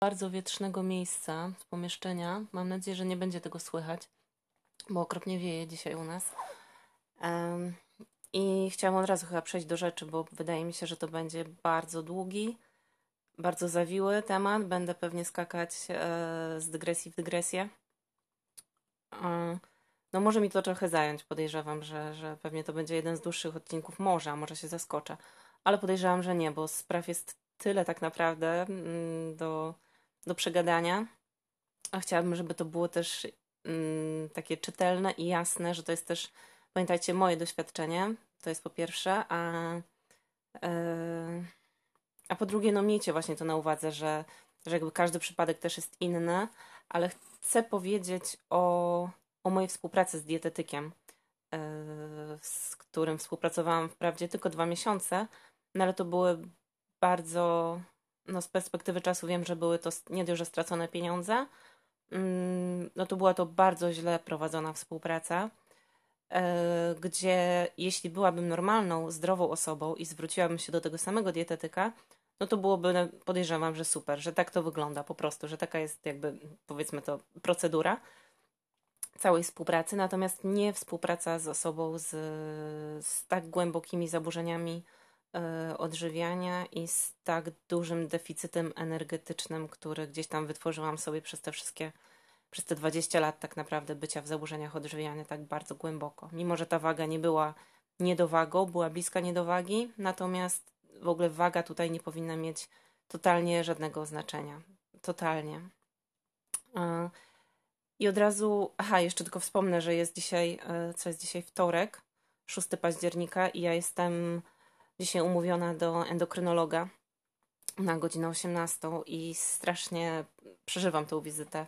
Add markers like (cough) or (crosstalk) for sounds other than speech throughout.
Bardzo wietrznego miejsca, pomieszczenia. Mam nadzieję, że nie będzie tego słychać, bo okropnie wieje dzisiaj u nas. Um, I chciałam od razu chyba przejść do rzeczy, bo wydaje mi się, że to będzie bardzo długi, bardzo zawiły temat. Będę pewnie skakać e, z dygresji w dygresję. E, no może mi to trochę zająć. Podejrzewam, że, że pewnie to będzie jeden z dłuższych odcinków. Może, a może się zaskoczę. Ale podejrzewam, że nie, bo spraw jest tyle tak naprawdę mm, do, do przegadania. A chciałabym, żeby to było też mm, takie czytelne i jasne, że to jest też, pamiętajcie, moje doświadczenie. To jest po pierwsze, a, yy, a po drugie, no miejcie właśnie to na uwadze, że, że jakby każdy przypadek też jest inny, ale chcę powiedzieć o, o mojej współpracy z dietetykiem, yy, z którym współpracowałam wprawdzie tylko dwa miesiące, no ale to były bardzo, no z perspektywy czasu wiem, że były to nie dość, że stracone pieniądze, mm, no to była to bardzo źle prowadzona współpraca, e, gdzie jeśli byłabym normalną, zdrową osobą i zwróciłabym się do tego samego dietetyka, no to byłoby, podejrzewam, że super, że tak to wygląda po prostu, że taka jest jakby, powiedzmy to, procedura całej współpracy, natomiast nie współpraca z osobą z, z tak głębokimi zaburzeniami E, odżywiania i z tak dużym deficytem energetycznym, który gdzieś tam wytworzyłam sobie przez te wszystkie, przez te 20 lat tak naprawdę bycia w zaburzeniach odżywiania tak bardzo głęboko. Mimo, że ta waga nie była niedowagą, była bliska niedowagi, natomiast w ogóle waga tutaj nie powinna mieć totalnie żadnego znaczenia. Totalnie. E, I od razu, aha, jeszcze tylko wspomnę, że jest dzisiaj, e, co jest dzisiaj wtorek, 6 października i ja jestem dzisiaj umówiona do endokrynologa na godzinę 18 i strasznie przeżywam tą wizytę.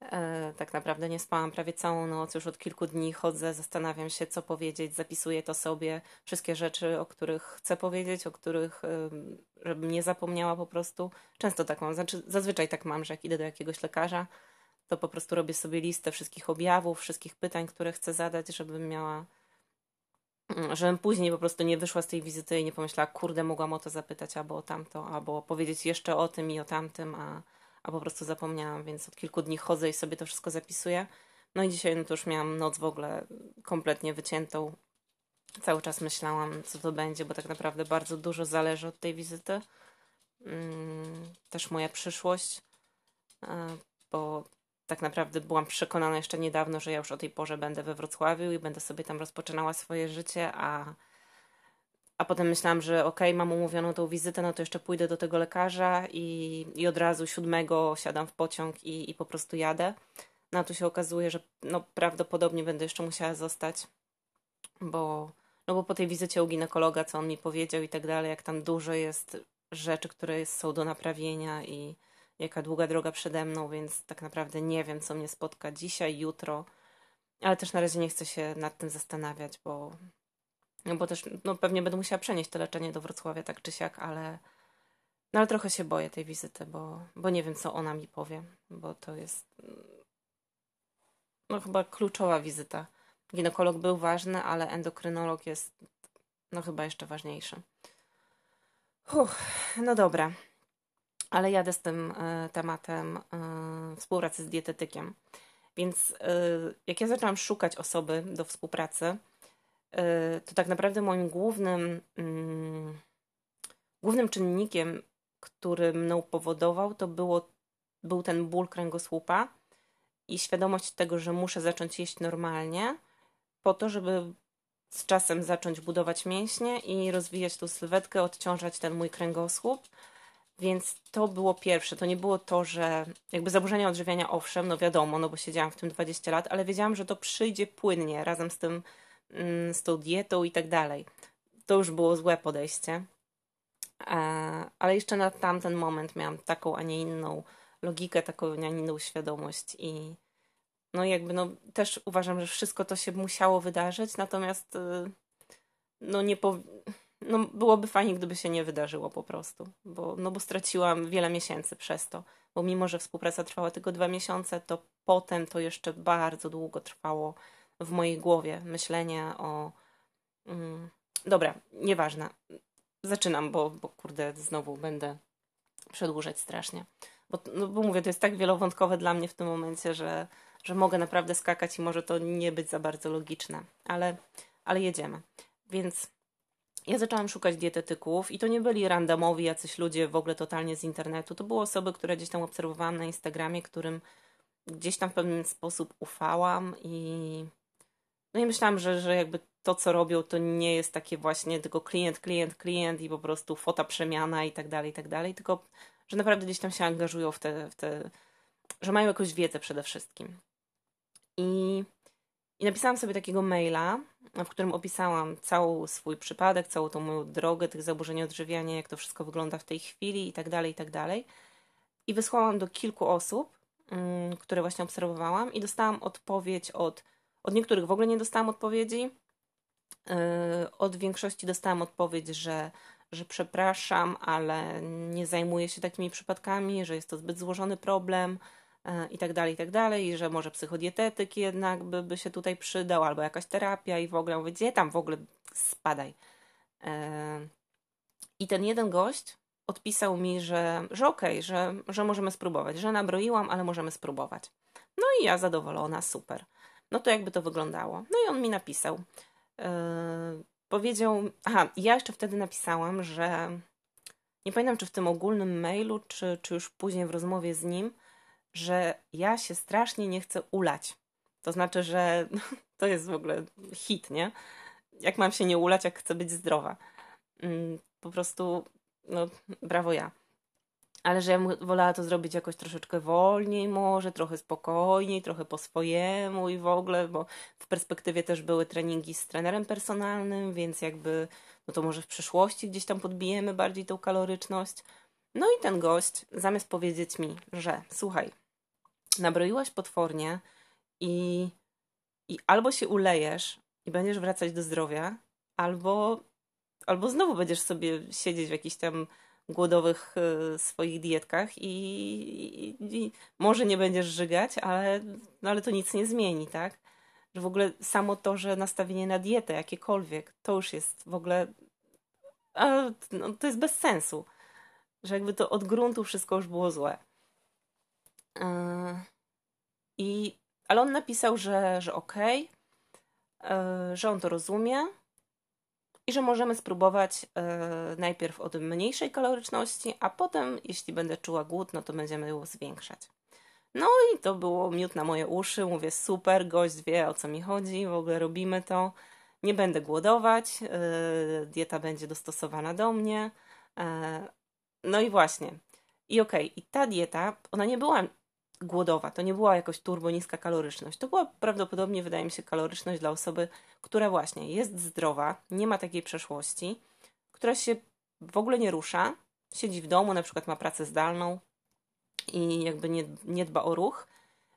E, tak naprawdę nie spałam prawie całą noc, już od kilku dni chodzę, zastanawiam się, co powiedzieć, zapisuję to sobie, wszystkie rzeczy, o których chcę powiedzieć, o których, żebym nie zapomniała po prostu. Często tak mam, znaczy zazwyczaj tak mam, że jak idę do jakiegoś lekarza, to po prostu robię sobie listę wszystkich objawów, wszystkich pytań, które chcę zadać, żebym miała Mm, żebym później po prostu nie wyszła z tej wizyty i nie pomyślała, kurde, mogłam o to zapytać albo o tamto, albo powiedzieć jeszcze o tym i o tamtym, a, a po prostu zapomniałam, więc od kilku dni chodzę i sobie to wszystko zapisuję. No i dzisiaj no to już miałam noc w ogóle kompletnie wyciętą. Cały czas myślałam, co to będzie, bo tak naprawdę bardzo dużo zależy od tej wizyty. Mm, też moja przyszłość, e, bo tak naprawdę byłam przekonana jeszcze niedawno, że ja już o tej porze będę we Wrocławiu i będę sobie tam rozpoczynała swoje życie, a, a potem myślałam, że okej, okay, mam umówioną tą wizytę, no to jeszcze pójdę do tego lekarza i, i od razu siódmego siadam w pociąg i, i po prostu jadę. No a tu się okazuje, że no, prawdopodobnie będę jeszcze musiała zostać, bo, no bo po tej wizycie u ginekologa, co on mi powiedział i tak dalej, jak tam dużo jest rzeczy, które są do naprawienia i jaka długa droga przede mną, więc tak naprawdę nie wiem, co mnie spotka dzisiaj, jutro, ale też na razie nie chcę się nad tym zastanawiać, bo, no bo też no pewnie będę musiała przenieść to leczenie do Wrocławia tak czy siak, ale, no ale trochę się boję tej wizyty, bo, bo nie wiem, co ona mi powie, bo to jest no chyba kluczowa wizyta. Ginekolog był ważny, ale endokrynolog jest no chyba jeszcze ważniejszy. No dobra ale jadę z tym e, tematem e, współpracy z dietetykiem. Więc e, jak ja zaczęłam szukać osoby do współpracy, to tak naprawdę moim głównym, mm, głównym czynnikiem, który mną powodował, to było, był ten ból kręgosłupa i świadomość tego, że muszę zacząć jeść normalnie, po to, żeby z czasem zacząć budować mięśnie i rozwijać tą sylwetkę, odciążać ten mój kręgosłup więc to było pierwsze. To nie było to, że jakby zaburzenia odżywiania, owszem, no wiadomo, no bo siedziałam w tym 20 lat, ale wiedziałam, że to przyjdzie płynnie razem z tym, mm, z tą dietą i tak dalej. To już było złe podejście. E, ale jeszcze na tamten moment miałam taką, a nie inną logikę, taką, a nie inną świadomość i no jakby no też uważam, że wszystko to się musiało wydarzyć, natomiast y, no nie po no, byłoby fajnie, gdyby się nie wydarzyło po prostu, bo, no bo straciłam wiele miesięcy przez to, bo mimo, że współpraca trwała tylko dwa miesiące, to potem to jeszcze bardzo długo trwało w mojej głowie myślenie o. Mm, dobra, nieważne. Zaczynam, bo, bo kurde, znowu będę przedłużać strasznie. Bo, no, bo mówię, to jest tak wielowątkowe dla mnie w tym momencie, że, że mogę naprawdę skakać i może to nie być za bardzo logiczne, ale, ale jedziemy. Więc ja zaczęłam szukać dietetyków i to nie byli randomowi jacyś ludzie w ogóle totalnie z internetu. To były osoby, które gdzieś tam obserwowałam na Instagramie, którym gdzieś tam w pewien sposób ufałam i no i myślałam, że, że jakby to, co robią, to nie jest takie właśnie tylko klient, klient, klient i po prostu fota przemiana i tak dalej, i tak dalej, tylko że naprawdę gdzieś tam się angażują w te, w te że mają jakąś wiedzę przede wszystkim. I, I napisałam sobie takiego maila, w którym opisałam cały swój przypadek, całą tą moją drogę tych zaburzeń odżywiania, jak to wszystko wygląda w tej chwili i tak dalej, i tak dalej. I wysłałam do kilku osób, mm, które właśnie obserwowałam i dostałam odpowiedź od, od niektórych w ogóle nie dostałam odpowiedzi, yy, od większości dostałam odpowiedź, że że przepraszam, ale nie zajmuję się takimi przypadkami, że jest to zbyt złożony problem i tak dalej, i tak dalej, i że może psychodietetyk jednak by, by się tutaj przydał, albo jakaś terapia i w ogóle, mówię, gdzie tam w ogóle spadaj. E, I ten jeden gość odpisał mi, że, że okej, okay, że, że możemy spróbować, że nabroiłam, ale możemy spróbować. No i ja zadowolona, super. No to jakby to wyglądało. No i on mi napisał. E, powiedział. Aha, ja jeszcze wtedy napisałam, że nie pamiętam, czy w tym ogólnym mailu, czy, czy już później w rozmowie z nim, że ja się strasznie nie chcę ulać. To znaczy, że (laughs) to jest w ogóle hit, nie? Jak mam się nie ulać, jak chcę być zdrowa. Mm, po prostu, no, brawo ja ale że ja wolała to zrobić jakoś troszeczkę wolniej, może trochę spokojniej, trochę po swojemu i w ogóle, bo w perspektywie też były treningi z trenerem personalnym, więc jakby, no to może w przyszłości gdzieś tam podbijemy bardziej tą kaloryczność. No i ten gość, zamiast powiedzieć mi, że słuchaj, nabroiłaś potwornie i, i albo się ulejesz i będziesz wracać do zdrowia, albo, albo znowu będziesz sobie siedzieć w jakiś tam głodowych e, swoich dietkach i, i, i, może nie będziesz żygać, ale, no ale to nic nie zmieni, tak? Że w ogóle samo to, że nastawienie na dietę jakiekolwiek, to już jest w ogóle no, to jest bez sensu. Że jakby to od gruntu wszystko już było złe. Yy, I, ale on napisał, że, że okej, okay, yy, że on to rozumie, i że możemy spróbować e, najpierw od mniejszej kaloryczności, a potem, jeśli będę czuła głód, no to będziemy ją zwiększać. No i to było miód na moje uszy. Mówię, super, gość wie o co mi chodzi, w ogóle robimy to. Nie będę głodować, e, dieta będzie dostosowana do mnie. E, no i właśnie. I okej, okay, i ta dieta, ona nie była głodowa. To nie była jakoś turbo niska kaloryczność. To była prawdopodobnie, wydaje mi się, kaloryczność dla osoby, która właśnie jest zdrowa, nie ma takiej przeszłości, która się w ogóle nie rusza, siedzi w domu, na przykład ma pracę zdalną i jakby nie, nie dba o ruch,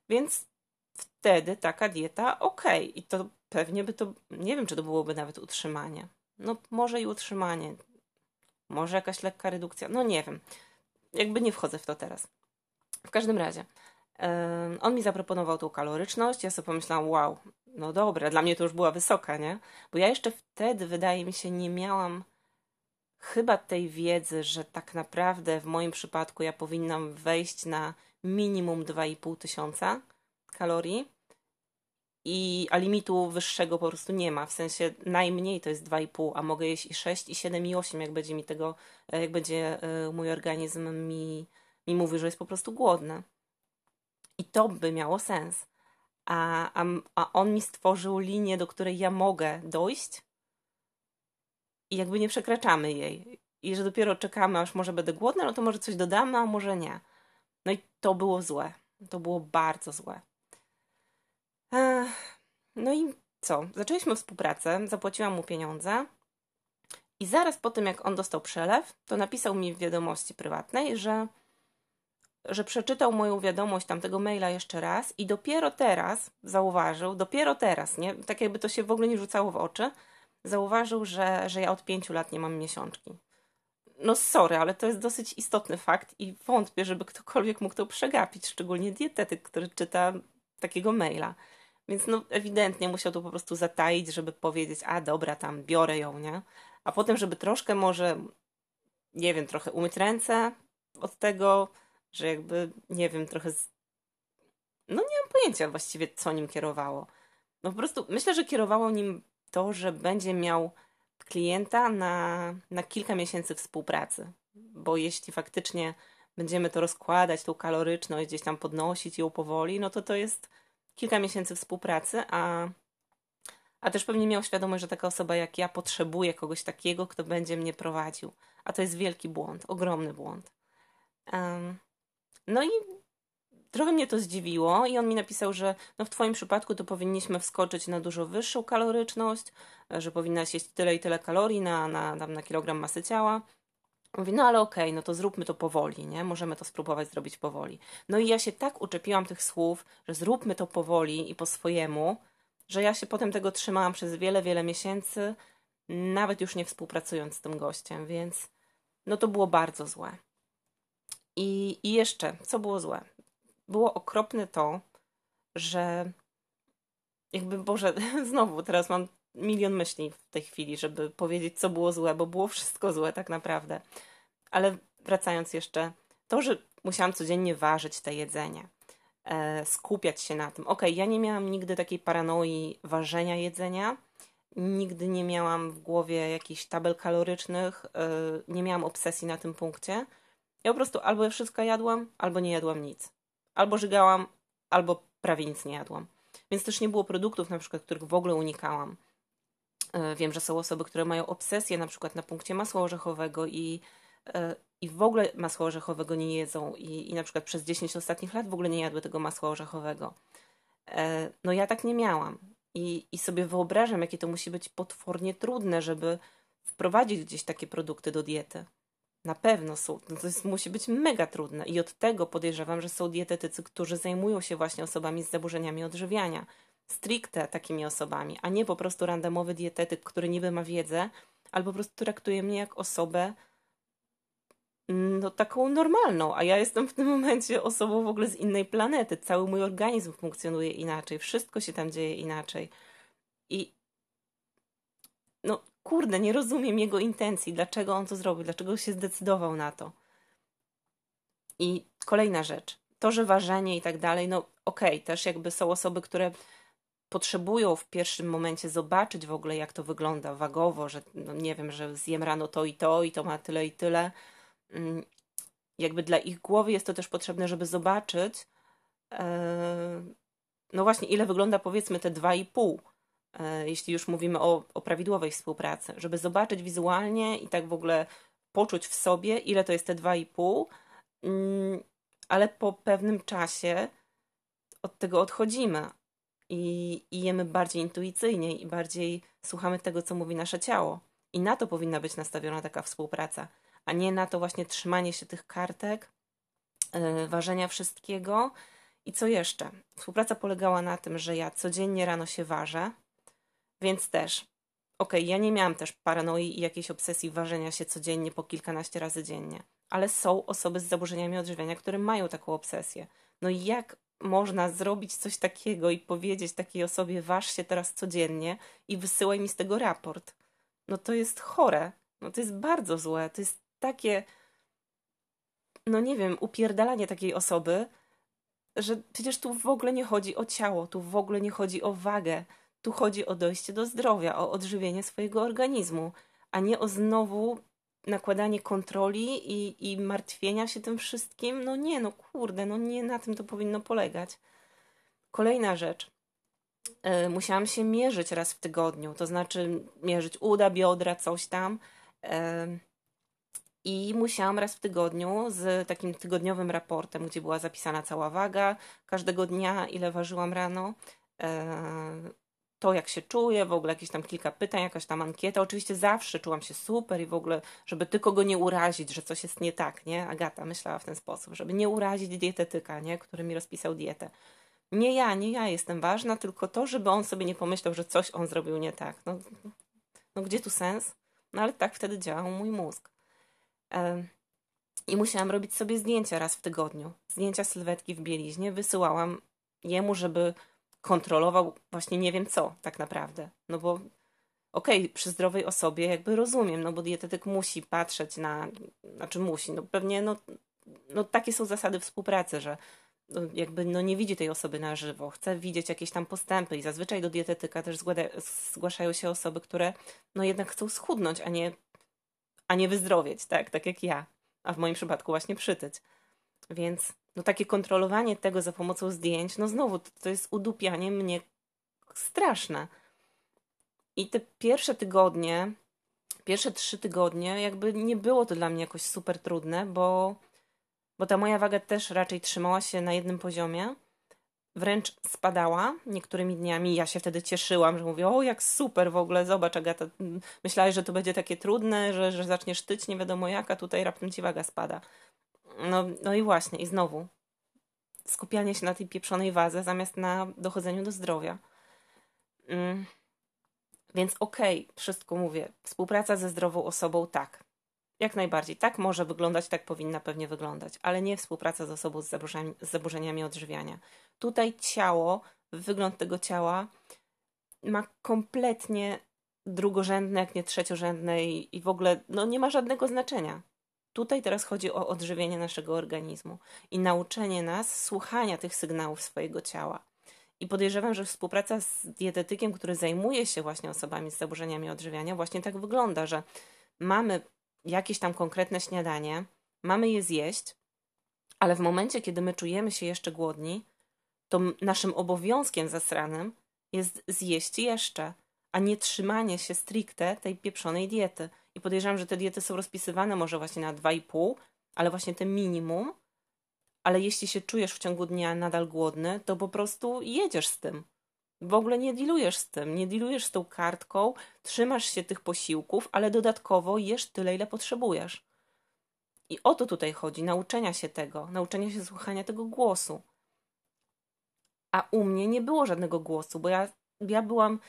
więc wtedy taka dieta ok. I to pewnie by to, nie wiem, czy to byłoby nawet utrzymanie. No, może i utrzymanie, może jakaś lekka redukcja, no nie wiem. Jakby nie wchodzę w to teraz. W każdym razie, on mi zaproponował tą kaloryczność, ja sobie pomyślałam, wow, no dobra, dla mnie to już była wysoka, nie? Bo ja jeszcze wtedy, wydaje mi się, nie miałam chyba tej wiedzy, że tak naprawdę w moim przypadku ja powinnam wejść na minimum 2,5 tysiąca kalorii, i, a limitu wyższego po prostu nie ma. W sensie najmniej to jest 2,5, a mogę jeść i 6, i 7, i 8, jak będzie mi tego, jak będzie e, mój organizm mi, mi mówi, że jest po prostu głodny. I to by miało sens. A, a, a on mi stworzył linię, do której ja mogę dojść i jakby nie przekraczamy jej. I że dopiero czekamy, aż może będę głodna, no to może coś dodamy, a może nie. No i to było złe. To było bardzo złe. No i co? Zaczęliśmy współpracę, zapłaciłam mu pieniądze. I zaraz po tym, jak on dostał przelew, to napisał mi w wiadomości prywatnej, że że przeczytał moją wiadomość tamtego maila jeszcze raz i dopiero teraz zauważył, dopiero teraz, nie? Tak jakby to się w ogóle nie rzucało w oczy, zauważył, że, że ja od pięciu lat nie mam miesiączki. No sorry, ale to jest dosyć istotny fakt i wątpię, żeby ktokolwiek mógł to przegapić, szczególnie dietetyk, który czyta takiego maila. Więc no ewidentnie musiał to po prostu zataić, żeby powiedzieć, a dobra, tam biorę ją, nie? A potem, żeby troszkę może, nie wiem, trochę umyć ręce od tego, że jakby, nie wiem, trochę z... no nie mam pojęcia właściwie, co nim kierowało. No po prostu myślę, że kierowało nim to, że będzie miał klienta na, na kilka miesięcy współpracy. Bo jeśli faktycznie będziemy to rozkładać, tą kaloryczność, gdzieś tam podnosić ją powoli, no to to jest kilka miesięcy współpracy, a, a też pewnie miał świadomość, że taka osoba jak ja potrzebuje kogoś takiego, kto będzie mnie prowadził. A to jest wielki błąd, ogromny błąd. Um, no i trochę mnie to zdziwiło i on mi napisał, że no w twoim przypadku to powinniśmy wskoczyć na dużo wyższą kaloryczność, że powinnaś jeść tyle i tyle kalorii na, na, na, na kilogram masy ciała. Mówi, no ale okej, okay, no to zróbmy to powoli, nie? Możemy to spróbować zrobić powoli. No i ja się tak uczepiłam tych słów, że zróbmy to powoli i po swojemu, że ja się potem tego trzymałam przez wiele, wiele miesięcy, nawet już nie współpracując z tym gościem, więc no to było bardzo złe. I, i jeszcze, co było złe? Było okropne to, że jakby, Boże, (laughs) znowu teraz mam milion myśli w tej chwili, żeby powiedzieć, co było złe, bo było wszystko złe tak naprawdę. Ale wracając jeszcze, to, że musiałam codziennie ważyć te jedzenie, e, skupiać się na tym. Ok, ja nie miałam nigdy takiej paranoi ważenia jedzenia, nigdy nie miałam w głowie jakichś tabel kalorycznych, e, nie miałam obsesji na tym punkcie. Ja po prostu albo wszystko jadłam, albo nie jadłam nic. Albo żygałam, albo prawie nic nie jadłam. Więc też nie było produktów, na przykład, których w ogóle unikałam. E, wiem, że są osoby, które mają obsesję na przykład na punkcie masła orzechowego i, e, i w ogóle masła orzechowego nie jedzą i, i na przykład przez 10 ostatnich lat w ogóle nie jadły tego masła orzechowego. E, no ja tak nie miałam i, i sobie wyobrażam, jakie to musi być potwornie trudne, żeby wprowadzić gdzieś takie produkty do diety. Na pewno są, no to jest, musi być mega trudne i od tego podejrzewam, że są dietetycy, którzy zajmują się właśnie osobami z zaburzeniami odżywiania stricte takimi osobami, a nie po prostu randomowy dietetyk, który niby ma wiedzę, albo po prostu traktuje mnie jak osobę no taką normalną, a ja jestem w tym momencie osobą w ogóle z innej planety. Cały mój organizm funkcjonuje inaczej, wszystko się tam dzieje inaczej. I no kurde, nie rozumiem jego intencji, dlaczego on to zrobił, dlaczego się zdecydował na to. I kolejna rzecz, to, że ważenie i tak dalej, no okej, okay, też jakby są osoby, które potrzebują w pierwszym momencie zobaczyć w ogóle, jak to wygląda wagowo, że no nie wiem, że zjem rano to i to i to ma tyle i tyle. Mm, jakby dla ich głowy jest to też potrzebne, żeby zobaczyć, e, no właśnie, ile wygląda powiedzmy te 2,5, e, jeśli już mówimy o, o prawidłowej współpracy, żeby zobaczyć wizualnie i tak w ogóle poczuć w sobie, ile to jest te 2,5, mm, ale po pewnym czasie od tego odchodzimy, i, i jemy bardziej intuicyjnie i bardziej słuchamy tego, co mówi nasze ciało. I na to powinna być nastawiona taka współpraca, a nie na to właśnie trzymanie się tych kartek, yy, ważenia wszystkiego. I co jeszcze? Współpraca polegała na tym, że ja codziennie rano się ważę, więc też, okej, okay, ja nie miałam też paranoi i jakiejś obsesji ważenia się codziennie po kilkanaście razy dziennie, ale są osoby z zaburzeniami odżywiania, które mają taką obsesję. No i jak można zrobić coś takiego i powiedzieć takiej osobie, waż się teraz codziennie i wysyłaj mi z tego raport. No to jest chore. No to jest bardzo złe. To jest takie, no nie wiem, upierdalanie takiej osoby, że przecież tu w ogóle nie chodzi o ciało, tu w ogóle nie chodzi o wagę. Tu chodzi o dojście do zdrowia, o odżywienie swojego organizmu, a nie o znowu nakładanie kontroli i, i martwienia się tym wszystkim, no nie, no kurde, no nie na tym to powinno polegać. Kolejna rzecz. E, musiałam się mierzyć raz w tygodniu, to znaczy mierzyć uda, biodra, coś tam. E, I musiałam raz w tygodniu z takim tygodniowym raportem, gdzie była zapisana cała waga każdego dnia, ile ważyłam rano, e, to, jak się czuję, w ogóle jakieś tam kilka pytań, jakaś tam ankieta. Oczywiście zawsze czułam się super i w ogóle, żeby tylko go nie urazić, że coś jest nie tak, nie? Agata myślała w ten sposób, żeby nie urazić dietetyka, nie? Który mi rozpisał dietę. Nie ja, nie ja jestem ważna, tylko to, żeby on sobie nie pomyślał, że coś on zrobił nie tak. No, no gdzie tu sens? No ale tak wtedy działał mój mózg. I musiałam robić sobie zdjęcia raz w tygodniu. Zdjęcia sylwetki w bieliźnie. Wysyłałam jemu, żeby kontrolował właśnie nie wiem co tak naprawdę. No bo okej, okay, przy zdrowej osobie jakby rozumiem, no bo dietetyk musi patrzeć na, znaczy musi, no pewnie no, no takie są zasady współpracy, że no jakby no nie widzi tej osoby na żywo, chce widzieć jakieś tam postępy i zazwyczaj do dietetyka też zgłaszają się osoby, które no jednak chcą schudnąć, a nie, a nie wyzdrowieć, tak, tak jak ja, a w moim przypadku właśnie przytyć. Więc no takie kontrolowanie tego za pomocą zdjęć, no znowu to, to jest udupianie mnie straszne. I te pierwsze tygodnie, pierwsze trzy tygodnie, jakby nie było to dla mnie jakoś super trudne, bo, bo ta moja waga też raczej trzymała się na jednym poziomie. Wręcz spadała niektórymi dniami. Ja się wtedy cieszyłam, że mówię, o jak super w ogóle, zobacz Agata, myślałeś, że to będzie takie trudne, że, że zaczniesz tyć nie wiadomo jak, a tutaj raptem ci waga spada. No, no i właśnie, i znowu skupianie się na tej pieprzonej wadze zamiast na dochodzeniu do zdrowia. Mm. Więc okej, okay, wszystko mówię. Współpraca ze zdrową osobą, tak. Jak najbardziej. Tak może wyglądać, tak powinna pewnie wyglądać, ale nie współpraca z osobą z zaburzeniami, z zaburzeniami odżywiania. Tutaj ciało, wygląd tego ciała ma kompletnie drugorzędne, jak nie trzeciorzędne i, i w ogóle no, nie ma żadnego znaczenia. Tutaj teraz chodzi o odżywienie naszego organizmu i nauczenie nas słuchania tych sygnałów swojego ciała. I podejrzewam, że współpraca z dietetykiem, który zajmuje się właśnie osobami z zaburzeniami odżywiania, właśnie tak wygląda, że mamy jakieś tam konkretne śniadanie, mamy je zjeść, ale w momencie, kiedy my czujemy się jeszcze głodni, to naszym obowiązkiem zasranym jest zjeść jeszcze, a nie trzymanie się stricte tej pieprzonej diety. I podejrzewam, że te diety są rozpisywane może właśnie na 2,5, ale właśnie te minimum, ale jeśli się czujesz w ciągu dnia nadal głodny, to po prostu jedziesz z tym. W ogóle nie dilujesz z tym, nie dilujesz z tą kartką, trzymasz się tych posiłków, ale dodatkowo jesz tyle, ile potrzebujesz. I o to tutaj chodzi, nauczenia się tego, nauczenia się słuchania tego głosu. A u mnie nie było żadnego głosu, bo ja, ja byłam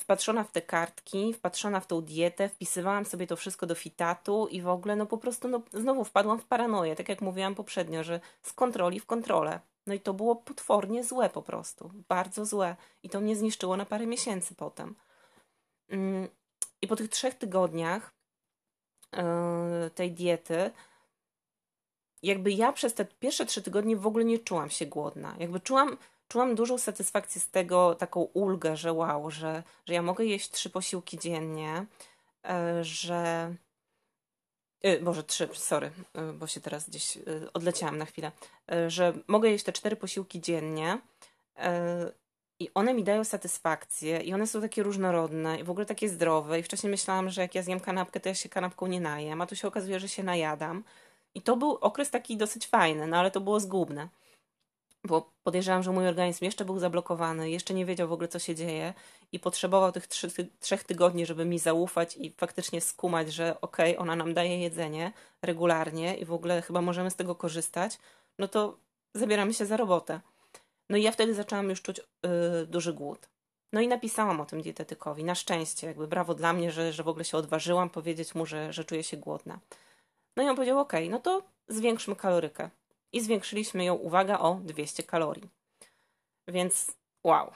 wpatrzona w te kartki, wpatrzona w tą dietę, wpisywałam sobie to wszystko do fitatu i w ogóle no po prostu no, znowu wpadłam w paranoję, tak jak mówiłam poprzednio, że z kontroli w kontrolę. No i to było potwornie złe po prostu, bardzo złe i to mnie zniszczyło na parę miesięcy potem. Mm, I po tych trzech tygodniach yy, tej diety jakby ja przez te pierwsze trzy tygodnie w ogóle nie czułam się głodna. Jakby czułam, czułam dużą satysfakcję z tego, taką ulgę, że wow, że, że ja mogę jeść trzy posiłki dziennie, e, że. E, Boże, trzy, sorry, e, bo się teraz gdzieś odleciałam na chwilę, że mogę jeść te cztery posiłki dziennie i one mi dają satysfakcję i one są takie różnorodne i w ogóle takie zdrowe i wcześniej myślałam, że jak ja zjem kanapkę, to ja się kanapką nie najem, a tu się okazuje, że się najadam. I to był okres taki dosyć fajny, no ale to było zgubne bo podejrzewam, że mój organizm jeszcze był zablokowany, jeszcze nie wiedział w ogóle, co się dzieje i potrzebował tych trzy, ty, trzech tygodni, żeby mi zaufać i faktycznie skumać, że okej, okay, ona nam daje jedzenie regularnie i w ogóle chyba możemy z tego korzystać, no to zabieramy się za robotę. No i ja wtedy zaczęłam już czuć yy, duży głód. No i napisałam o tym dietetykowi, na szczęście, jakby brawo dla mnie, że, że w ogóle się odważyłam powiedzieć mu, że, że czuję się głodna. No i on powiedział, okej, okay, no to zwiększmy kalorykę i zwiększyliśmy ją, uwaga, o 200 kalorii. Więc wow.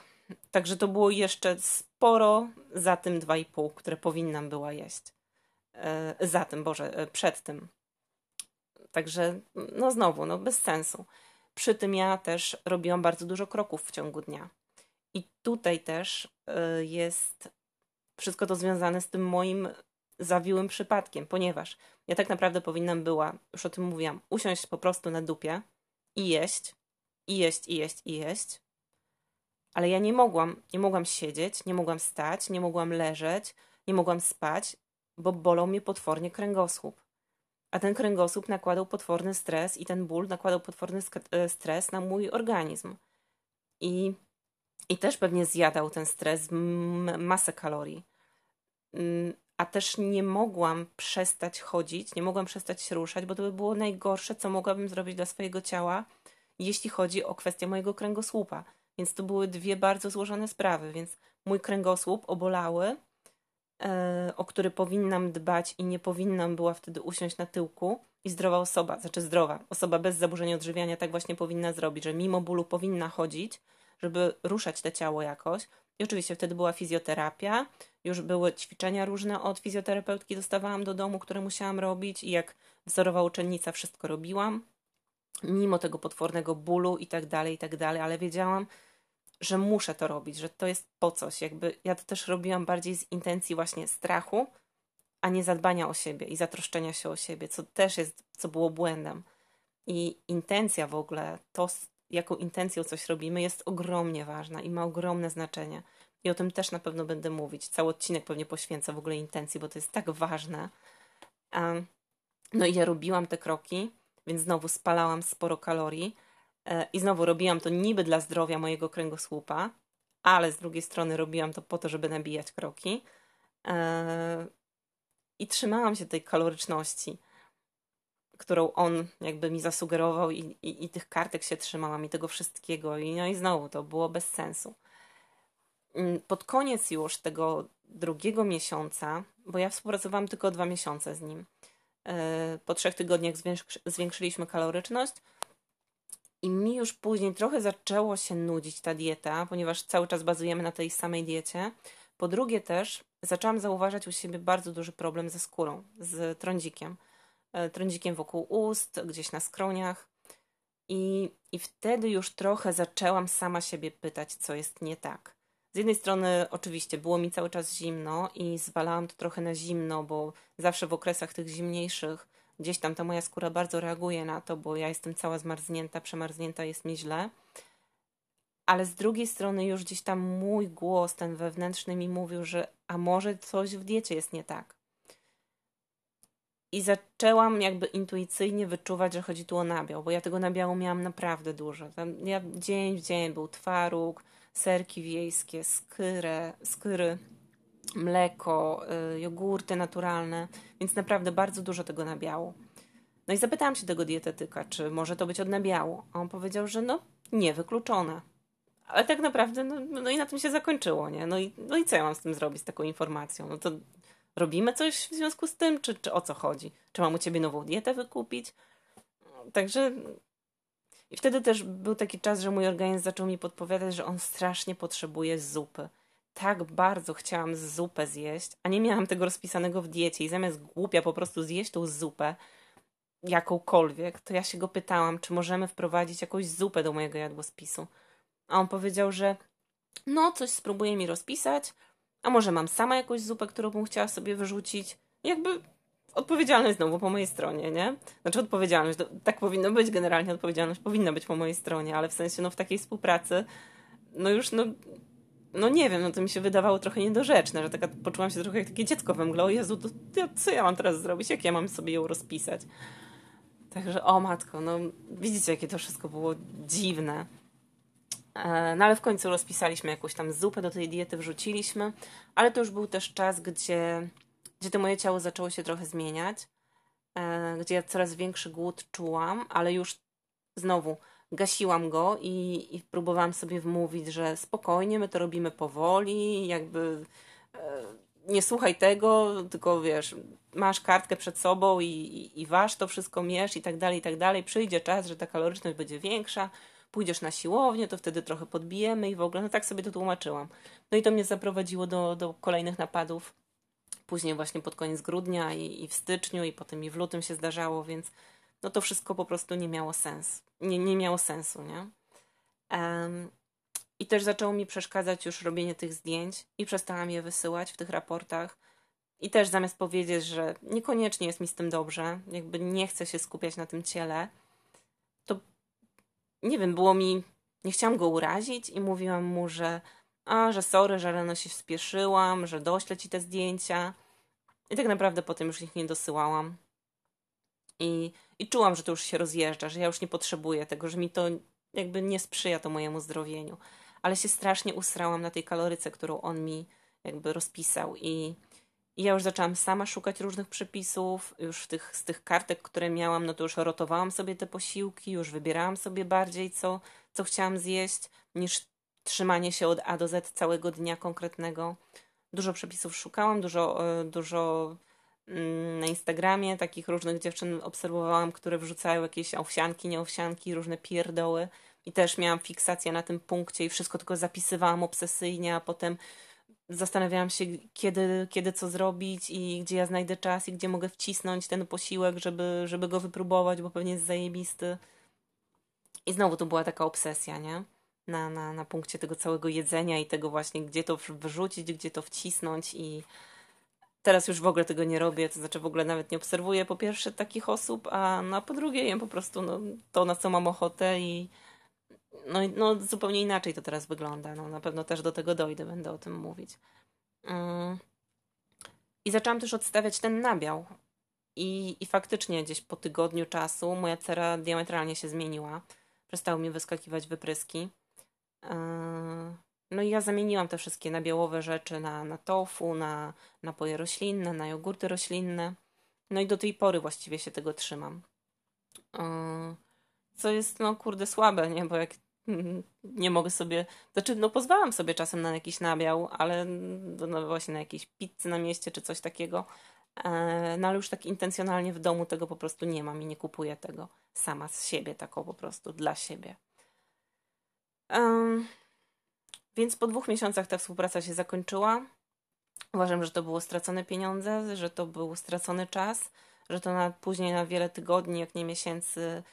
Także to było jeszcze sporo za tym 2,5, które powinnam była jeść. E, za tym, Boże, e, przed tym. Także, no znowu, no bez sensu. Przy tym ja też robiłam bardzo dużo kroków w ciągu dnia. I tutaj też e, jest wszystko to związane z tym moim zawiłym przypadkiem, ponieważ ja tak naprawdę powinnam była, już o tym mówiłam, usiąść po prostu na dupie i jeść, i jeść, i jeść, i jeść. Ale ja nie mogłam, nie mogłam siedzieć, nie mogłam stać, nie mogłam leżeć, nie mogłam spać, bo bolał mnie potwornie kręgosłup. A ten kręgosłup nakładał potworny stres i ten ból nakładał potworny e, stres na mój organizm. I, i też pewnie zjadał ten stres masę kalorii. A też nie mogłam przestać chodzić, nie mogłam przestać się ruszać, bo to by było najgorsze, co mogłabym zrobić dla swojego ciała, jeśli chodzi o kwestię mojego kręgosłupa. Więc to były dwie bardzo złożone sprawy, więc mój kręgosłup obolały, e, o który powinnam dbać i nie powinnam była wtedy usiąść na tyłku. I zdrowa osoba, znaczy zdrowa, osoba bez zaburzenia odżywiania tak właśnie powinna zrobić, że mimo bólu powinna chodzić, żeby ruszać to ciało jakoś. I oczywiście wtedy była fizjoterapia, już były ćwiczenia różne od fizjoterapeutki, dostawałam do domu, które musiałam robić i jak wzorowa uczennica wszystko robiłam, mimo tego potwornego bólu i tak dalej, i tak dalej, ale wiedziałam, że muszę to robić, że to jest po coś. Jakby ja to też robiłam bardziej z intencji właśnie strachu, a nie zadbania o siebie i zatroszczenia się o siebie, co też jest, co było błędem. I intencja w ogóle, to jaką intencją coś robimy, jest ogromnie ważna i ma ogromne znaczenie. I o tym też na pewno będę mówić. Cały odcinek pewnie poświęcę w ogóle intencji, bo to jest tak ważne. No i ja robiłam te kroki, więc znowu spalałam sporo kalorii e, i znowu robiłam to niby dla zdrowia mojego kręgosłupa, ale z drugiej strony robiłam to po to, żeby nabijać kroki. E, I trzymałam się tej kaloryczności którą on jakby mi zasugerował i, i, i, tych kartek się trzymałam i tego wszystkiego i no i znowu to było bez sensu. Mm, pod koniec już tego drugiego miesiąca, bo ja współpracowałam tylko dwa miesiące z nim, e, po trzech tygodniach zwiększyliśmy kaloryczność i mi już później trochę zaczęło się nudzić ta dieta, ponieważ cały czas bazujemy na tej samej diecie. Po drugie też zaczęłam zauważać u siebie bardzo duży problem ze skórą, z trądzikiem trądzikiem wokół ust, gdzieś na skroniach. I, I wtedy już trochę zaczęłam sama siebie pytać, co jest nie tak. Z jednej strony, oczywiście, było mi cały czas zimno i zwalałam to trochę na zimno, bo zawsze w okresach tych zimniejszych gdzieś tam ta moja skóra bardzo reaguje na to, bo ja jestem cała zmarznięta, przemarznięta, jest mi źle. Ale z drugiej strony, już gdzieś tam mój głos, ten wewnętrzny, mi mówił, że a może coś w diecie jest nie tak. I zaczęłam jakby intuicyjnie wyczuwać, że chodzi tu o nabiał, bo ja tego nabiału miałam naprawdę dużo. Tam ja dzień w dzień był twaróg, serki wiejskie, skyrę, skyry, mleko, y, jogurty naturalne, więc naprawdę bardzo dużo tego nabiału. No i zapytałam się tego dietetyka, czy może to być od nabiału. A on powiedział, że no, niewykluczone. Ale tak naprawdę, no, no i na tym się zakończyło, nie? No i, no i co ja mam z tym zrobić, z taką informacją? No to robimy coś w związku z tym, czy, czy o co chodzi? Czy mam u ciebie nową dietę wykupić? Także i wtedy też był taki czas, że mój organizm zaczął mi podpowiadać, że on strasznie potrzebuje zupy. Tak bardzo chciałam zupę zjeść, a nie miałam tego rozpisanego w diecie i zamiast głupia po prostu zjeść tą zupę, jakąkolwiek, to ja się go pytałam, czy możemy wprowadzić jakąś zupę do mojego jadłospisu. A on powiedział, że no, coś spróbuje mi rozpisać, a może mam sama jakąś zupę, którą bym chciała sobie wyrzucić? Jakby odpowiedzialność znowu po mojej stronie, nie? Znaczy odpowiedzialność, tak powinno być generalnie, odpowiedzialność powinna być po mojej stronie, ale w sensie no w takiej współpracy, no już no, no nie wiem, no to mi się wydawało trochę niedorzeczne, że taka, poczułam się trochę jak takie dziecko we mgle, o Jezu, to, co ja mam teraz zrobić, jak ja mam sobie ją rozpisać? Także o matko, no widzicie jakie to wszystko było dziwne. E, no ale w końcu rozpisaliśmy jakąś tam zupę do tej diety, wrzuciliśmy, ale to już był też czas, gdzie, gdzie to moje ciało zaczęło się trochę zmieniać, e, gdzie ja coraz większy głód czułam, ale już znowu gasiłam go i, i próbowałam sobie wmówić, że spokojnie, my to robimy powoli, jakby e, nie słuchaj tego, tylko wiesz, masz kartkę przed sobą i, i, i waż to wszystko, mierz i tak dalej, i tak dalej. Przyjdzie czas, że ta kaloryczność będzie większa, pójdziesz na siłownię, to wtedy trochę podbijemy i w ogóle, no tak sobie to tłumaczyłam. No i to mnie zaprowadziło do, do kolejnych napadów. Później właśnie pod koniec grudnia i, i w styczniu i potem i w lutym się zdarzało, więc no to wszystko po prostu nie miało sensu. Nie, nie miało sensu, nie? Um, I też zaczęło mi przeszkadzać już robienie tych zdjęć i przestałam je wysyłać w tych raportach. I też zamiast powiedzieć, że niekoniecznie jest mi z tym dobrze, jakby nie chcę się skupiać na tym ciele, nie wiem, było mi, nie chciałam go urazić i mówiłam mu, że a, że sorry, że rano się spieszyłam, że doślę ci te zdjęcia. I tak naprawdę potem już ich nie dosyłałam. I, I czułam, że to już się rozjeżdża, że ja już nie potrzebuję tego, że mi to jakby nie sprzyja to mojemu zdrowieniu. Ale się strasznie usrałam na tej kaloryce, którą on mi jakby rozpisał i i ja już zaczęłam sama szukać różnych przepisów, już tych, z tych kartek, które miałam, no to już rotowałam sobie te posiłki, już wybierałam sobie bardziej, co, co chciałam zjeść, niż trzymanie się od A do Z całego dnia konkretnego. Dużo przepisów szukałam, dużo, e, dużo mm, na Instagramie takich różnych dziewczyn obserwowałam, które wrzucają jakieś owsianki, nieowsianki, różne pierdoły i też miałam fiksację na tym punkcie i wszystko tylko zapisywałam obsesyjnie, a potem zastanawiałam się, kiedy, kiedy co zrobić i gdzie ja znajdę czas i gdzie mogę wcisnąć ten posiłek, żeby, żeby go wypróbować, bo pewnie jest zajebisty. I znowu to była taka obsesja, nie? Na, na, na punkcie tego całego jedzenia i tego właśnie, gdzie to wyrzucić, gdzie to wcisnąć i teraz już w ogóle tego nie robię, to znaczy w ogóle nawet nie obserwuję po pierwsze takich osób, a no, po drugie jem po prostu no, to, na co mam ochotę i no, no zupełnie inaczej to teraz wygląda. No, na pewno też do tego dojdę, będę o tym mówić. Mm. I zaczęłam też odstawiać ten nabiał. I, I faktycznie gdzieś po tygodniu czasu moja cera diametralnie się zmieniła. Przestały mi wyskakiwać wypryski. Yy, no i ja zamieniłam te wszystkie nabiałowe rzeczy na, na tofu, na napoje roślinne, na jogurty roślinne. No i do tej pory właściwie się tego trzymam. Yy, co jest, no kurde, słabe, nie? Bo jak nie mogę sobie, znaczy no pozwalam sobie czasem na jakiś nabiał, ale no właśnie na jakieś pizzy na mieście czy coś takiego, e, no ale już tak intencjonalnie w domu tego po prostu nie mam i nie kupuję tego sama z siebie, taką po prostu dla siebie. Um, więc po dwóch miesiącach ta współpraca się zakończyła. Uważam, że to było stracone pieniądze, że to był stracony czas, że to na, później na wiele tygodni, jak nie miesięcy,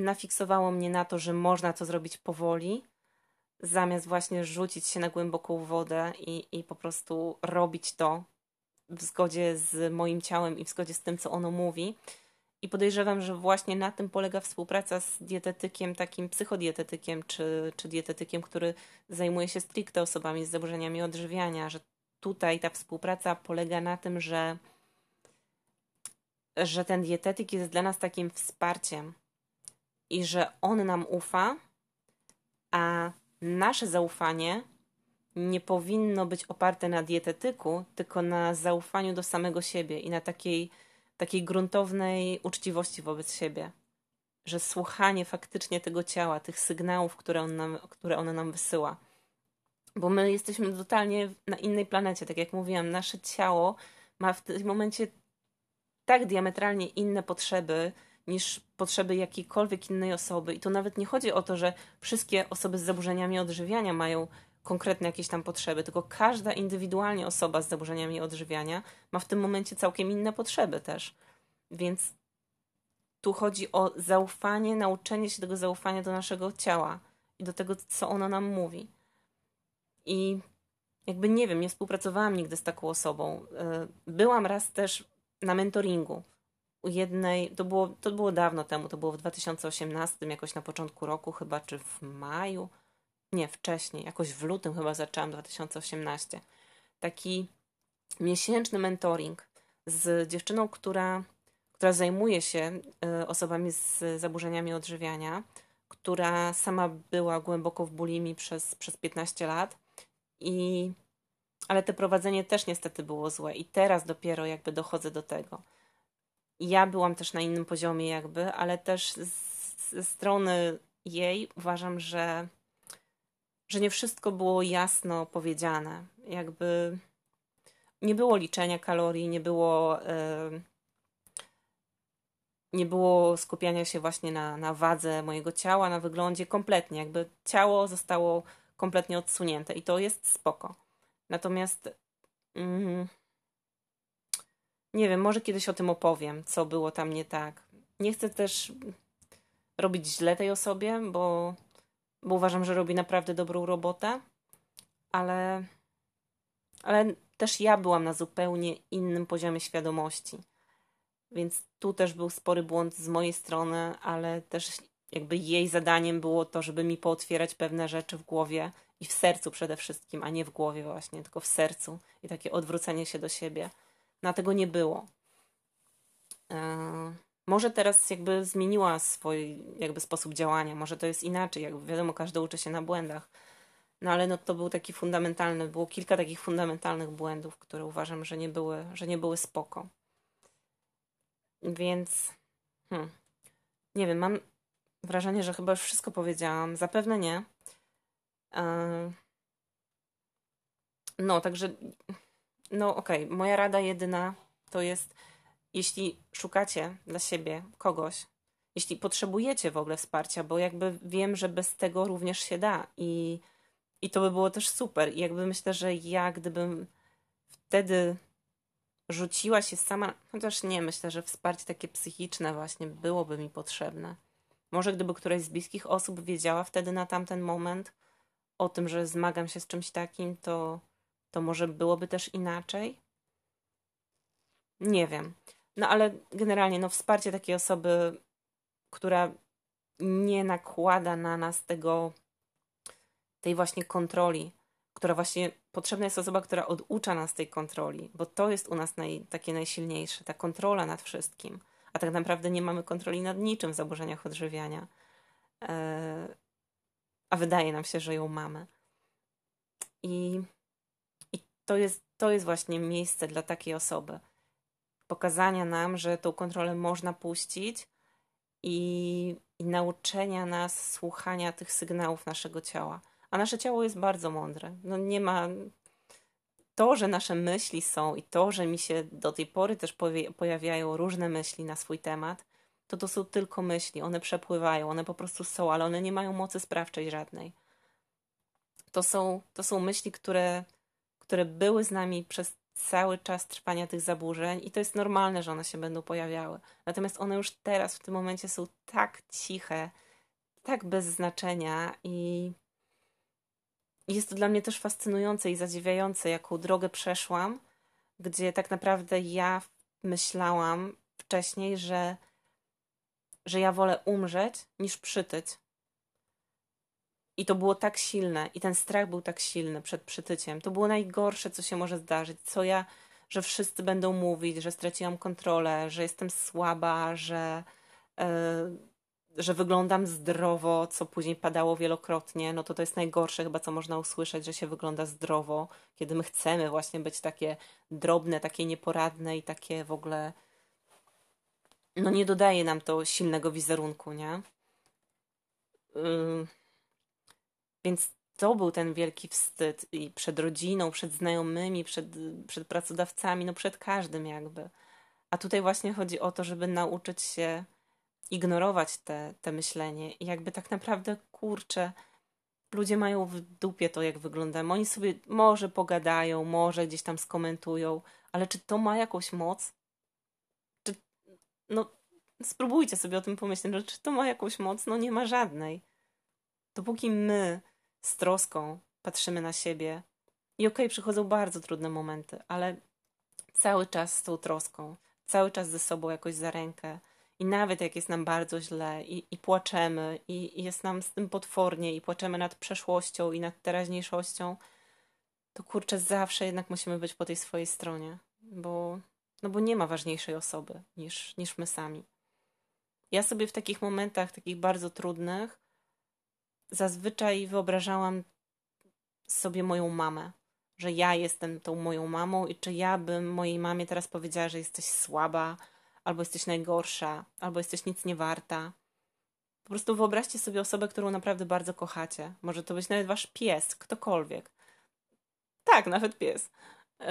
nafiksowało mnie na to, że można to zrobić powoli, zamiast właśnie rzucić się na głęboką wodę i, i po prostu robić to w zgodzie z moim ciałem i w zgodzie z tym, co ono mówi. I podejrzewam, że właśnie na tym polega współpraca z dietetykiem, takim psychodietetykiem, czy, czy dietetykiem, który zajmuje się stricte osobami z zaburzeniami odżywiania, że tutaj ta współpraca polega na tym, że, że ten dietetyk jest dla nas takim wsparciem, i że on nam ufa, a nasze zaufanie nie powinno być oparte na dietetyku, tylko na zaufaniu do samego siebie i na takiej, takiej gruntownej uczciwości wobec siebie. Że słuchanie faktycznie tego ciała, tych sygnałów, które, on nam, które ono nam wysyła. Bo my jesteśmy totalnie na innej planecie. Tak jak mówiłam, nasze ciało ma w tym momencie tak diametralnie inne potrzeby, niż potrzeby jakiejkolwiek innej osoby. I to nawet nie chodzi o to, że wszystkie osoby z zaburzeniami odżywiania mają konkretne jakieś tam potrzeby, tylko każda indywidualnie osoba z zaburzeniami odżywiania ma w tym momencie całkiem inne potrzeby też. Więc tu chodzi o zaufanie, nauczenie się tego zaufania do naszego ciała i do tego, co ono nam mówi. I jakby nie wiem, nie współpracowałam nigdy z taką osobą. E, byłam raz też na mentoringu jednej, to było, to było dawno temu, to było w 2018, jakoś na początku roku chyba, czy w maju, nie, wcześniej, jakoś w lutym chyba zaczęłam 2018. Taki miesięczny mentoring z dziewczyną, która, która zajmuje się y, osobami z zaburzeniami odżywiania, która sama była głęboko w bulimi przez, przez 15 lat i ale te prowadzenie też niestety było złe i teraz dopiero jakby dochodzę do tego ja byłam też na innym poziomie, jakby, ale też ze strony jej uważam, że, że nie wszystko było jasno powiedziane. Jakby nie było liczenia kalorii, nie było. Yy, nie było skupiania się właśnie na, na wadze mojego ciała, na wyglądzie kompletnie. Jakby ciało zostało kompletnie odsunięte i to jest spoko. Natomiast. Yy, nie wiem, może kiedyś o tym opowiem, co było tam nie tak. Nie chcę też robić źle tej osobie, bo, bo uważam, że robi naprawdę dobrą robotę, ale, ale też ja byłam na zupełnie innym poziomie świadomości. Więc tu też był spory błąd z mojej strony, ale też jakby jej zadaniem było to, żeby mi pootwierać pewne rzeczy w głowie i w sercu przede wszystkim, a nie w głowie właśnie, tylko w sercu i takie odwrócenie się do siebie na tego nie było. E, może teraz jakby zmieniła swój jakby sposób działania, może to jest inaczej, jakby wiadomo, każdy uczy się na błędach. No ale no to był taki fundamentalny, było kilka takich fundamentalnych błędów, które uważam, że nie były, że nie były spoko. Więc hmm, nie wiem, mam wrażenie, że chyba już wszystko powiedziałam. Zapewne nie. E, no, także no okej, okay. moja rada jedyna to jest, jeśli szukacie dla siebie kogoś, jeśli potrzebujecie w ogóle wsparcia, bo jakby wiem, że bez tego również się da i, i to by było też super. I jakby myślę, że ja gdybym wtedy rzuciła się sama, chociaż nie, myślę, że wsparcie takie psychiczne właśnie byłoby mi potrzebne. Może gdyby któraś z bliskich osób wiedziała wtedy na tamten moment o tym, że zmagam się z czymś takim, to, to może byłoby też inaczej. Nie wiem. No ale generalnie no, wsparcie takiej osoby, która nie nakłada na nas tego, tej właśnie kontroli, która właśnie potrzebna jest osoba, która oducza nas tej kontroli, bo to jest u nas naj, takie najsilniejsze, ta kontrola nad wszystkim. A tak naprawdę nie mamy kontroli nad niczym w zaburzeniach odżywiania. E, a wydaje nam się, że ją mamy. I to, jest, to jest właśnie miejsce dla takiej osoby. Pokazania nam, że tą kontrolę można puścić i, i nauczenia nas słuchania tych sygnałów naszego ciała. A nasze ciało jest bardzo mądre. No nie ma. To, że nasze myśli są i to, że mi się do tej pory też pojawiają różne myśli na swój temat, to to są tylko myśli. One przepływają, one po prostu są, ale one nie mają mocy sprawczej żadnej. To są, to są myśli, które, które były z nami przez cały czas trwania tych zaburzeń i to jest normalne, że one się będą pojawiały. Natomiast one już teraz, w tym momencie są tak ciche, tak bez znaczenia i jest to dla mnie też fascynujące i zadziwiające, jaką drogę przeszłam, gdzie tak naprawdę ja myślałam wcześniej, że, że ja wolę umrzeć niż przytyć. I to było tak silne, i ten strach był tak silny przed przytyciem. To było najgorsze, co się może zdarzyć. Co ja, że wszyscy będą mówić, że straciłam kontrolę, że jestem słaba, że. Yy, że wyglądam zdrowo, co później padało wielokrotnie, no to to jest najgorsze chyba, co można usłyszeć, że się wygląda zdrowo, kiedy my chcemy właśnie być takie drobne, takie nieporadne i takie w ogóle no nie dodaje nam to silnego wizerunku, nie? Yy, więc to był ten wielki wstyd i przed rodziną, przed znajomymi, przed, przed pracodawcami, no przed każdym jakby. A tutaj właśnie chodzi o to, żeby nauczyć się ignorować te, te myślenie i jakby tak naprawdę, kurczę, ludzie mają w dupie to, jak wyglądamy. Oni sobie może pogadają, może gdzieś tam skomentują, ale czy to ma jakąś moc? Czy, no, spróbujcie sobie o tym pomyśleć, że czy to ma jakąś moc? No nie ma żadnej. Dopóki my z troską patrzymy na siebie i okej, okay, przychodzą bardzo trudne momenty, ale cały czas z tą troską, cały czas ze sobą jakoś za rękę, i nawet jak jest nam bardzo źle i, i płaczemy, i, i jest nam z tym potwornie, i płaczemy nad przeszłością i nad teraźniejszością, to kurczę, zawsze jednak musimy być po tej swojej stronie, bo, no bo nie ma ważniejszej osoby niż, niż my sami. Ja sobie w takich momentach, takich bardzo trudnych, zazwyczaj wyobrażałam sobie moją mamę, że ja jestem tą moją mamą i czy ja bym mojej mamie teraz powiedziała, że jesteś słaba, albo jesteś najgorsza, albo jesteś nic nie warta. Po prostu wyobraźcie sobie osobę, którą naprawdę bardzo kochacie. Może to być nawet wasz pies, ktokolwiek. Tak, nawet pies. Y,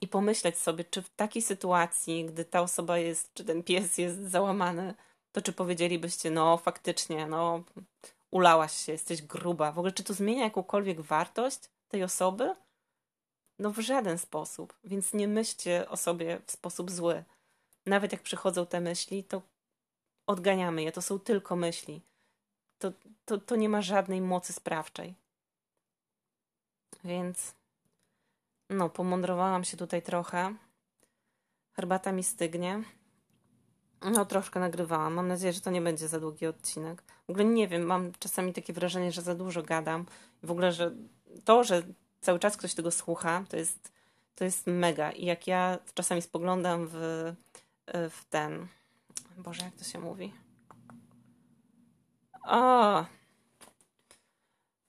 I pomyśleć sobie, czy w takiej sytuacji, gdy ta osoba jest, czy ten pies jest załamany, to czy powiedzielibyście, no faktycznie, no ulałaś się, jesteś gruba. W ogóle, czy to zmienia jakąkolwiek wartość tej osoby? No w żaden sposób. Więc nie myślcie o sobie w sposób zły. Nawet jak przychodzą te myśli, to odganiamy je. To są tylko myśli. To, to, to nie ma żadnej mocy sprawczej. Więc no, pomądrowałam się tutaj trochę. Herbata mi stygnie. No, troszkę nagrywałam. Mam nadzieję, że to nie będzie za długi odcinek. W ogóle nie wiem, mam czasami takie wrażenie, że za dużo gadam. W ogóle, że to, że cały czas ktoś tego słucha, to jest, to jest mega. I jak ja czasami spoglądam w, w ten. Boże, jak to się mówi? O!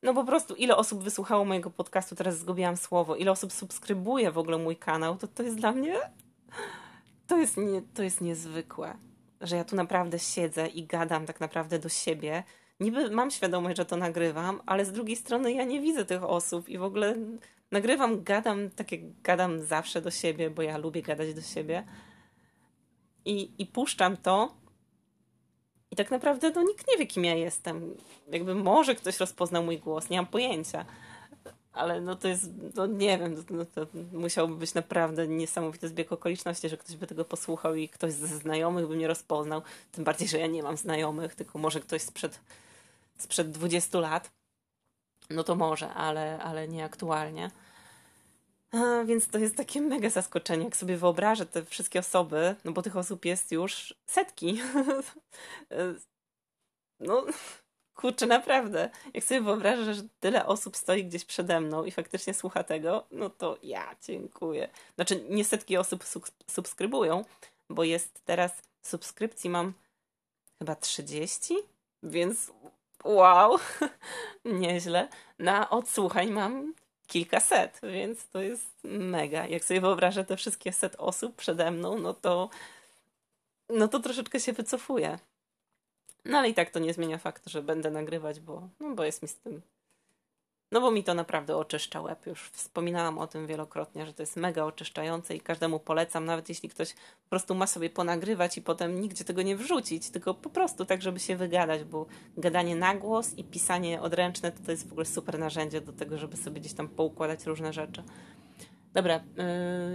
No po prostu, ile osób wysłuchało mojego podcastu, teraz zgubiłam słowo, ile osób subskrybuje w ogóle mój kanał, to to jest dla mnie. To jest, nie, to jest niezwykłe, że ja tu naprawdę siedzę i gadam tak naprawdę do siebie niby mam świadomość, że to nagrywam, ale z drugiej strony ja nie widzę tych osób i w ogóle nagrywam, gadam, tak jak gadam zawsze do siebie, bo ja lubię gadać do siebie. I, i puszczam to tak naprawdę no, nikt nie wie, kim ja jestem. Jakby może ktoś rozpoznał mój głos, nie mam pojęcia. Ale no to jest, no nie wiem, no to musiałby być naprawdę niesamowity zbieg okoliczności, że ktoś by tego posłuchał i ktoś ze znajomych by mnie rozpoznał. Tym bardziej, że ja nie mam znajomych, tylko może ktoś sprzed, sprzed 20 lat. No to może, ale, ale nie aktualnie. A, więc to jest takie mega zaskoczenie, jak sobie wyobrażę te wszystkie osoby, no bo tych osób jest już setki. (laughs) no, kurczę, naprawdę. Jak sobie wyobrażę, że tyle osób stoi gdzieś przede mną i faktycznie słucha tego, no to ja dziękuję. Znaczy, nie setki osób subskrybują, bo jest teraz subskrypcji mam chyba 30, więc wow, (laughs) nieźle. Na odsłuchań mam kilkaset, więc to jest mega. Jak sobie wyobrażę te wszystkie set osób przede mną, no to no to troszeczkę się wycofuję. No ale i tak to nie zmienia faktu, że będę nagrywać, bo, no bo jest mi z tym no bo mi to naprawdę oczyszcza łeb. Już wspominałam o tym wielokrotnie, że to jest mega oczyszczające i każdemu polecam, nawet jeśli ktoś po prostu ma sobie ponagrywać i potem nigdzie tego nie wrzucić, tylko po prostu tak, żeby się wygadać, bo gadanie na głos i pisanie odręczne to, to jest w ogóle super narzędzie do tego, żeby sobie gdzieś tam poukładać różne rzeczy. Dobra,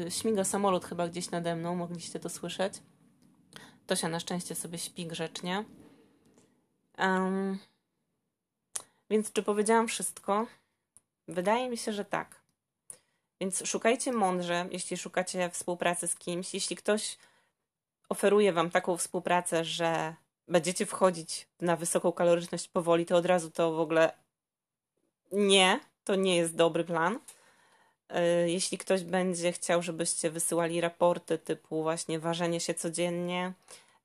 yy, śmiga samolot chyba gdzieś nade mną, mogliście to słyszeć. Tosia na szczęście sobie śpi grzecznie. Um, więc czy powiedziałam wszystko? Wydaje mi się, że tak. Więc szukajcie mądrze, jeśli szukacie współpracy z kimś. Jeśli ktoś oferuje Wam taką współpracę, że będziecie wchodzić na wysoką kaloryczność powoli, to od razu to w ogóle nie, to nie jest dobry plan. E, jeśli ktoś będzie chciał, żebyście wysyłali raporty typu właśnie ważenie się codziennie,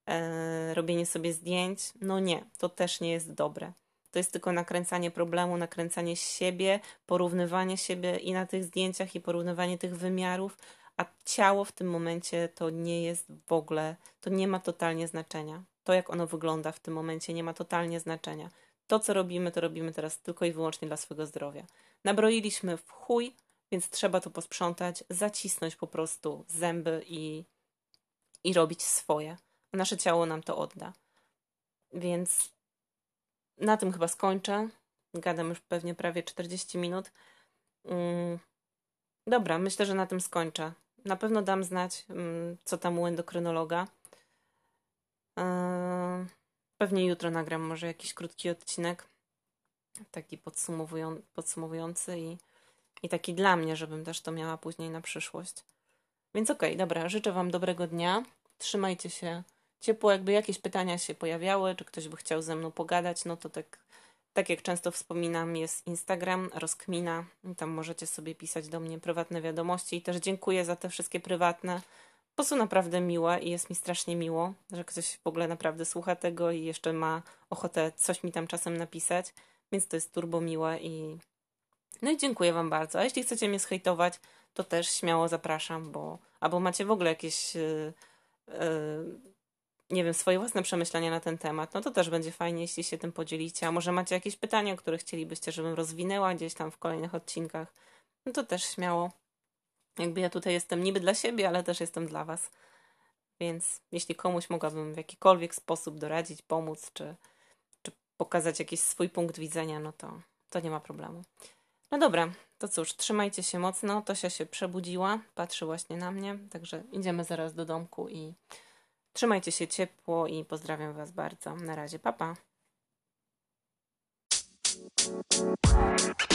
e, robienie sobie zdjęć, no nie, to też nie jest dobre to jest tylko nakręcanie problemu, nakręcanie siebie, porównywanie siebie i na tych zdjęciach, i porównywanie tych wymiarów, a ciało w tym momencie to nie jest w ogóle, to nie ma totalnie znaczenia. To, jak ono wygląda w tym momencie, nie ma totalnie znaczenia. To, co robimy, to robimy teraz tylko i wyłącznie dla swojego zdrowia. Nabroiliśmy w chuj, więc trzeba to posprzątać, zacisnąć po prostu zęby i, i robić swoje. Nasze ciało nam to odda. Więc na tym chyba skończę. Gadam już pewnie prawie 40 minut. Mm, dobra, myślę, że na tym skończę. Na pewno dam znać, mm, co tam u endokrynologa. E, pewnie jutro nagram może jakiś krótki odcinek, taki podsumowują, podsumowujący i, i taki dla mnie, żebym też to miała później na przyszłość. Więc okej, okay, dobra, życzę Wam dobrego dnia. Trzymajcie się ciepło, jakby jakieś pytania się pojawiały, czy ktoś by chciał ze mną pogadać, no to tak, tak jak często wspominam, jest Instagram, rozkmina, tam możecie sobie pisać do mnie prywatne wiadomości i też dziękuję za te wszystkie prywatne, bo są naprawdę miłe i jest mi strasznie miło, że ktoś w ogóle naprawdę słucha tego i jeszcze ma ochotę coś mi tam czasem napisać, więc to jest turbo miłe i no i dziękuję Wam bardzo. A jeśli chcecie mnie schejtować, to też śmiało zapraszam, bo albo macie w ogóle jakieś yy, yy, nie wiem, swoje własne przemyślenia na ten temat, no to też będzie fajnie, jeśli się tym podzielicie. A może macie jakieś pytania, które chcielibyście, żebym rozwinęła gdzieś tam w kolejnych odcinkach, no to też śmiało. Jakby ja tutaj jestem niby dla siebie, ale też jestem dla Was. Więc jeśli komuś mogłabym w jakikolwiek sposób doradzić, pomóc, czy, czy pokazać jakiś swój punkt widzenia, no to, to nie ma problemu. No dobra, to cóż, trzymajcie się mocno. Tosia się przebudziła, patrzy właśnie na mnie, także idziemy zaraz do domku i Trzymajcie się ciepło i pozdrawiam Was bardzo. Na razie, papa. Pa.